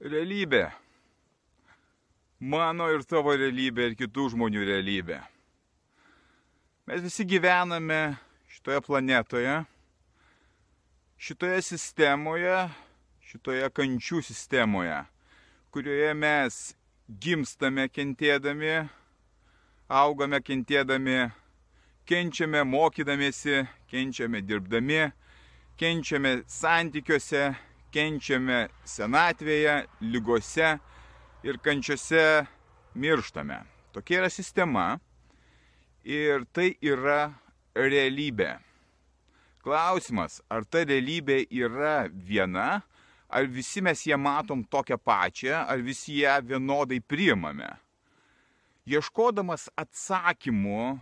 Realybė. Mano ir tavo realybė ir kitų žmonių realybė. Mes visi gyvename šitoje planetoje, šitoje sistemoje, šitoje kančių sistemoje, kurioje mes gimstame kentėdami, augame kentėdami, kenčiame mokydamiesi, kenčiame dirbdami, kenčiame santykiuose, kenčiame senatvėje, lygose ir kančiose mirštame. Tokia yra sistema ir tai yra realybė. Klausimas, ar ta realybė yra viena, ar visi mes ją matom tokią pačią, ar visi ją vienodai priimame. Ieškodamas atsakymų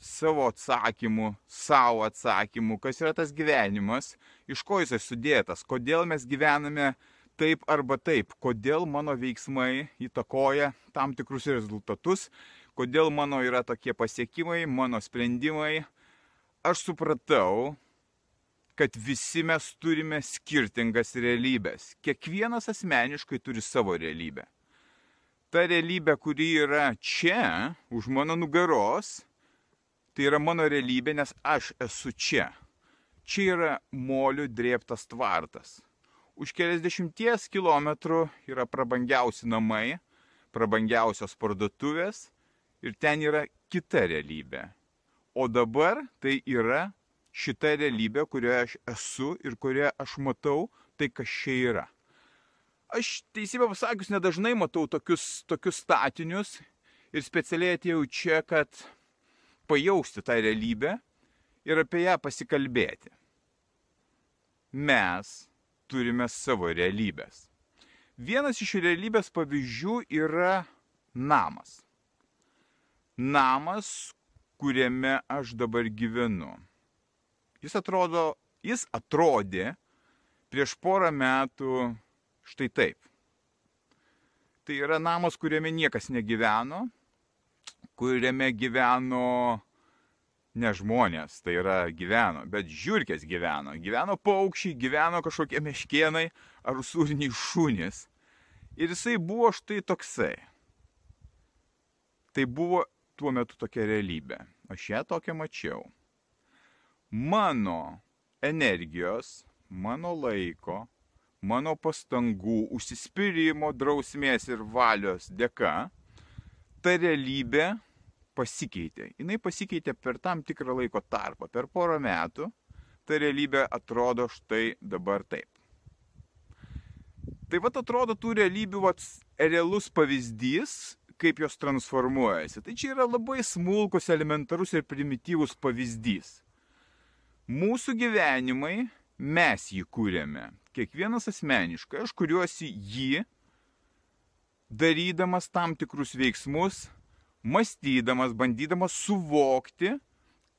savo atsakymų, savo atsakymų, kas yra tas gyvenimas, iš ko jisai sudėtas, kodėl mes gyvename taip arba taip, kodėl mano veiksmai įtakoja tam tikrus rezultatus, kodėl mano yra tokie pasiekimai, mano sprendimai. Aš supratau, kad visi mes turime skirtingas realybės. Kiekvienas asmeniškai turi savo realybę. Ta realybė, kuri yra čia, už mano nugaros, Tai yra mano realybė, nes aš esu čia. Čia yra molių drėptas tvartas. Už keliasdešimties kilometrų yra prabangiausi namai, prabangiausios parduotuvės ir ten yra kita realybė. O dabar tai yra šita realybė, kurioje aš esu ir kurioje aš matau tai, kas čia yra. Aš teisybę pasakius nedažnai matau tokius, tokius statinius ir specialiai atėjau čia, kad pajausti tą realybę ir apie ją pasikalbėti. Mes turime savo realybės. Vienas iš realybės pavyzdžių yra namas. Namas, kuriame aš dabar gyvenu. Jis atrodo, jis atrodė prieš porą metų štai taip. Tai yra namas, kuriame niekas negyveno, kuriame gyveno ne žmonės, tai yra gyveno, bet žiūrkės gyveno. Gyveno paukščiai, gyveno kažkokie meškienai ar usūriniai šunys. Ir jisai buvo štai toksai. Tai buvo tuo metu tokia realybė. Aš ją tokią mačiau. Mano energijos, mano laiko, mano pastangų, užsispyrimo, drausmės ir valios dėka ta realybė pasikeitė. Jis pasikeitė per tam tikrą laiko tarpą, per porą metų. Ta realybė atrodo štai dabar taip. Tai vad atrodo tų realybių vat, realus pavyzdys, kaip jos transformuojasi. Tai čia yra labai smulkus, elementarus ir primityvus pavyzdys. Mūsų gyvenimai, mes jį kūrėme. Kiekvienas asmeniškai, aš kuriuosi jį, darydamas tam tikrus veiksmus, mąstydamas, bandydamas suvokti,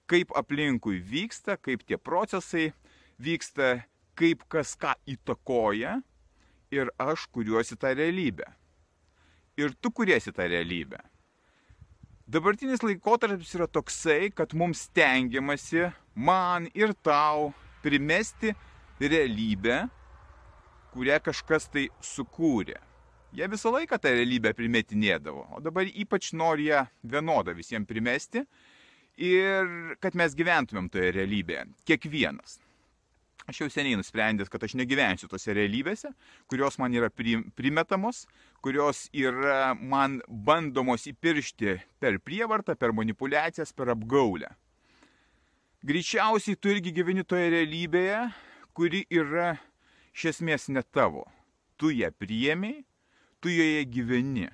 kaip aplinkui vyksta, kaip tie procesai vyksta, kaip kas ką įtakoja ir aš kuriuosi tą realybę. Ir tu kuriesi tą realybę. Dabartinis laikotarpis yra toksai, kad mums stengiamasi man ir tau primesti realybę, kurią kažkas tai sukūrė. Jie visą laiką tą realybę primetinėdavo, o dabar ypač nori ją vienodą visiems primesti ir kad mes gyventumėm toje realybėje. Kiekvienas. Aš jau seniai nusprendęs, kad aš negyvensiu tose realybėse, kurios man yra primetamos, kurios yra man bandomos įpiršti per prievartą, per manipulacijas, per apgaulę. Greičiausiai tu irgi gyveni toje realybėje, kuri yra iš esmės ne tavo. Tu ją priemiai, tu joje gyveni.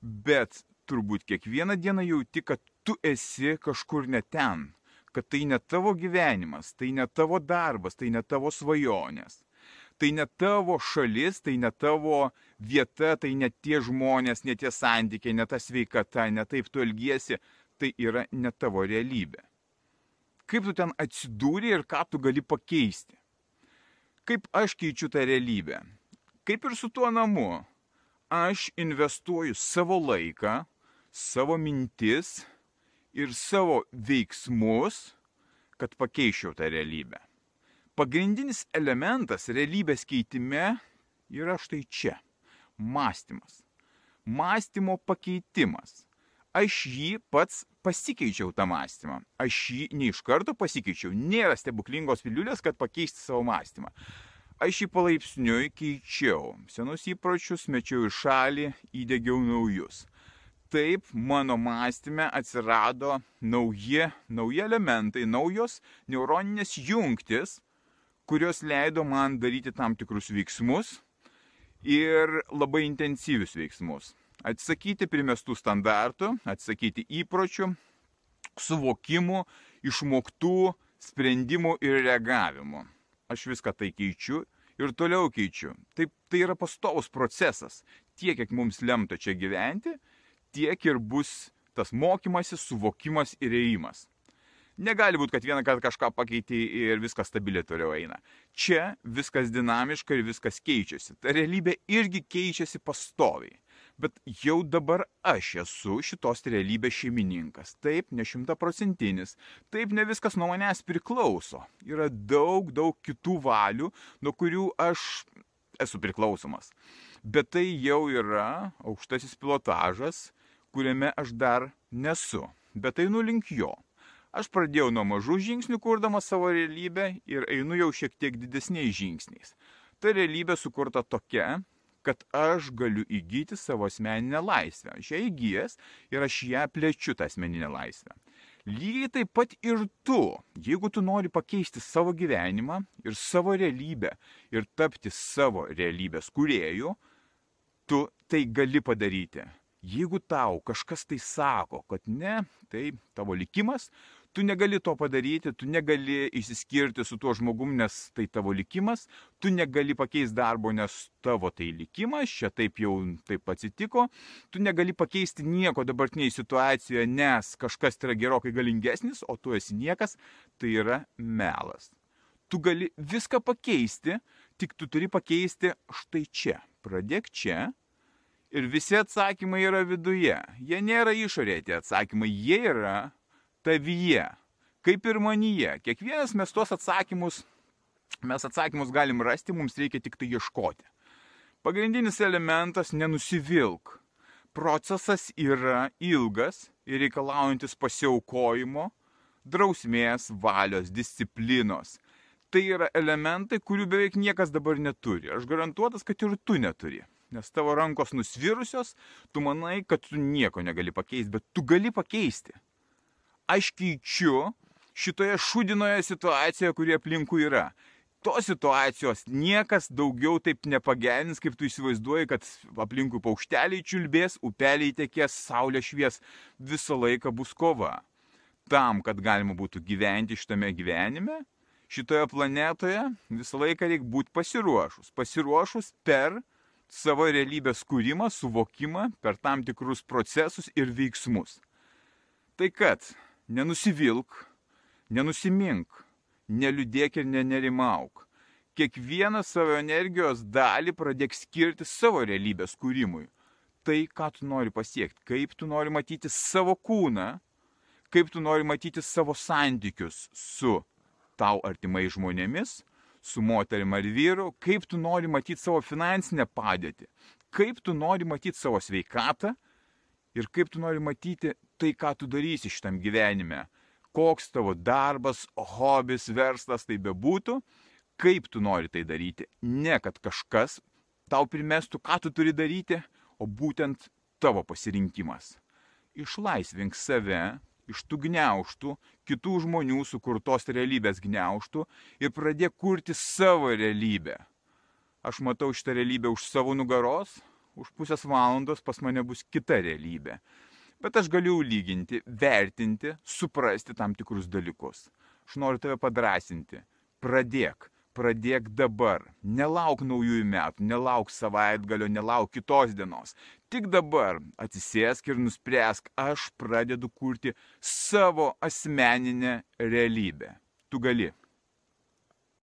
Bet turbūt kiekvieną dieną jauti, kad tu esi kažkur ne ten, kad tai ne tavo gyvenimas, tai ne tavo darbas, tai ne tavo svajonės. Tai ne tavo šalis, tai ne tavo vieta, tai ne tie žmonės, ne tie santykiai, ne ta sveikata, ne taip tu elgiesi, tai yra ne tavo realybė. Kaip tu ten atsidūrė ir ką tu gali pakeisti. Kaip aš keičiu tą realybę. Kaip ir su tuo namu. Aš investuoju savo laiką, savo mintis ir savo veiksmus, kad pakeičiau tą realybę. Pagrindinis elementas realybės keitime yra štai čia - mąstymas. Mąstymo pakeitimas. Aš jį pats pasikeičiau tą mąstymą. Aš jį ne iš karto pasikeičiau. Nėra stebuklingos piliulės, kad pakeisti savo mąstymą. Aš jį palaipsniui keičiau. Senus įpročius mečiau į šalį, įdėgiau naujus. Taip mano mąstyme atsirado nauji, nauji elementai, naujos neuroninės jungtis, kurios leido man daryti tam tikrus veiksmus ir labai intensyvius veiksmus. Atsakyti primestų standartų, atsakyti įpročių, suvokimų, išmoktų sprendimų ir reagavimų. Aš viską tai keičiu ir toliau keičiu. Taip, tai yra pastovus procesas. Tiek, kiek mums lemta čia gyventi, tiek ir bus tas mokymasis, suvokimas ir ėjimas. Negali būti, kad vieną kartą kažką pakeitė ir viskas stabiliai toliau eina. Čia viskas dinamiška ir viskas keičiasi. Ta realybė irgi keičiasi pastoviai. Bet jau dabar aš esu šitos realybės šeimininkas. Taip, ne šimtaprocentinis. Taip, ne viskas nuo manęs priklauso. Yra daug, daug kitų valių, nuo kurių aš esu priklausomas. Bet tai jau yra aukštasis pilotažas, kuriame aš dar nesu. Bet einu link jo. Aš pradėjau nuo mažų žingsnių, kurdamas savo realybę ir einu jau šiek tiek didesniais žingsniais. Ta realybė sukurta tokia, kad aš galiu įgyti savo asmeninę laisvę. Aš ją įgyjęs ir aš ją plečiu tą asmeninę laisvę. Lygiai taip pat ir tu, jeigu tu nori pakeisti savo gyvenimą ir savo realybę ir tapti savo realybės kuriejų, tu tai gali padaryti. Jeigu tau kažkas tai sako, kad ne, tai tavo likimas, tu negali to padaryti, tu negali išsiskirti su tuo žmogum, nes tai tavo likimas, tu negali pakeisti darbo, nes tavo tai likimas, čia taip jau taip atsitiko, tu negali pakeisti nieko dabartinėje situacijoje, nes kažkas yra gerokai galingesnis, o tu esi niekas, tai yra melas. Tu gali viską pakeisti, tik tu turi pakeisti štai čia. Pradėk čia. Ir visi atsakymai yra viduje. Jie nėra išorėje tie atsakymai, jie yra tavyje, kaip ir manyje. Kiekvienas mes tuos atsakymus, mes atsakymus galim rasti, mums reikia tik tai ieškoti. Pagrindinis elementas - nenusivilk. Procesas yra ilgas ir reikalaujantis pasiaukojimo, drausmės, valios, disciplinos. Tai yra elementai, kurių beveik niekas dabar neturi. Aš garantuotas, kad ir tu neturi. Nes tavo rankos nusvirusios, tu manai, kad tu nieko negali pakeisti, bet tu gali pakeisti aš keičiu šitoje šudinoje situacijoje, kuri aplinkui yra. Tos situacijos niekas daugiau taip nepagerins, kaip tu įsivaizduoji, kad aplinkui paukšteliai čiulbės, upeliai tekės, saulė švies, visą laiką bus kova. Tam, kad galima būtų gyventi šitame gyvenime, šitoje planetoje, visą laiką reikia būti pasiruošus. Pasiruošus per savo realybės kūrimą, suvokimą, per tam tikrus procesus ir veiksmus. Tai kad nenusivilk, nenusimink, neliūdėk ir nenerimauk. Kiekvieną savo energijos dalį pradėk skirti savo realybės kūrimui. Tai, ką tu nori pasiekti, kaip tu nori matyti savo kūną, kaip tu nori matyti savo santykius su tau artimai žmonėmis, su moterim ar vyru, kaip tu nori matyti savo finansinę padėtį, kaip tu nori matyti savo sveikatą ir kaip tu nori matyti tai, ką tu darysi šitam gyvenime. Koks tavo darbas, hobis, verslas tai bebūtų, kaip tu nori tai daryti. Ne, kad kažkas tau primestų, ką tu turi daryti, o būtent tavo pasirinkimas. Išlaisvink save iš tų gniauštų, kitų žmonių sukurtos realybės gniauštų ir pradėk kurti savo realybę. Aš matau šitą realybę už savo nugaros, už pusės valandos pas mane bus kita realybė bet aš galiu lyginti, vertinti, suprasti tam tikrus dalykus. Aš noriu tave padrasinti. Pradėk, pradėk dabar. Nelauk naujųjų metų, nelauk savaitgalio, nelauk kitos dienos. Tik dabar atsisėsk ir nuspręsk, aš pradedu kurti savo asmeninę realybę. Tu gali.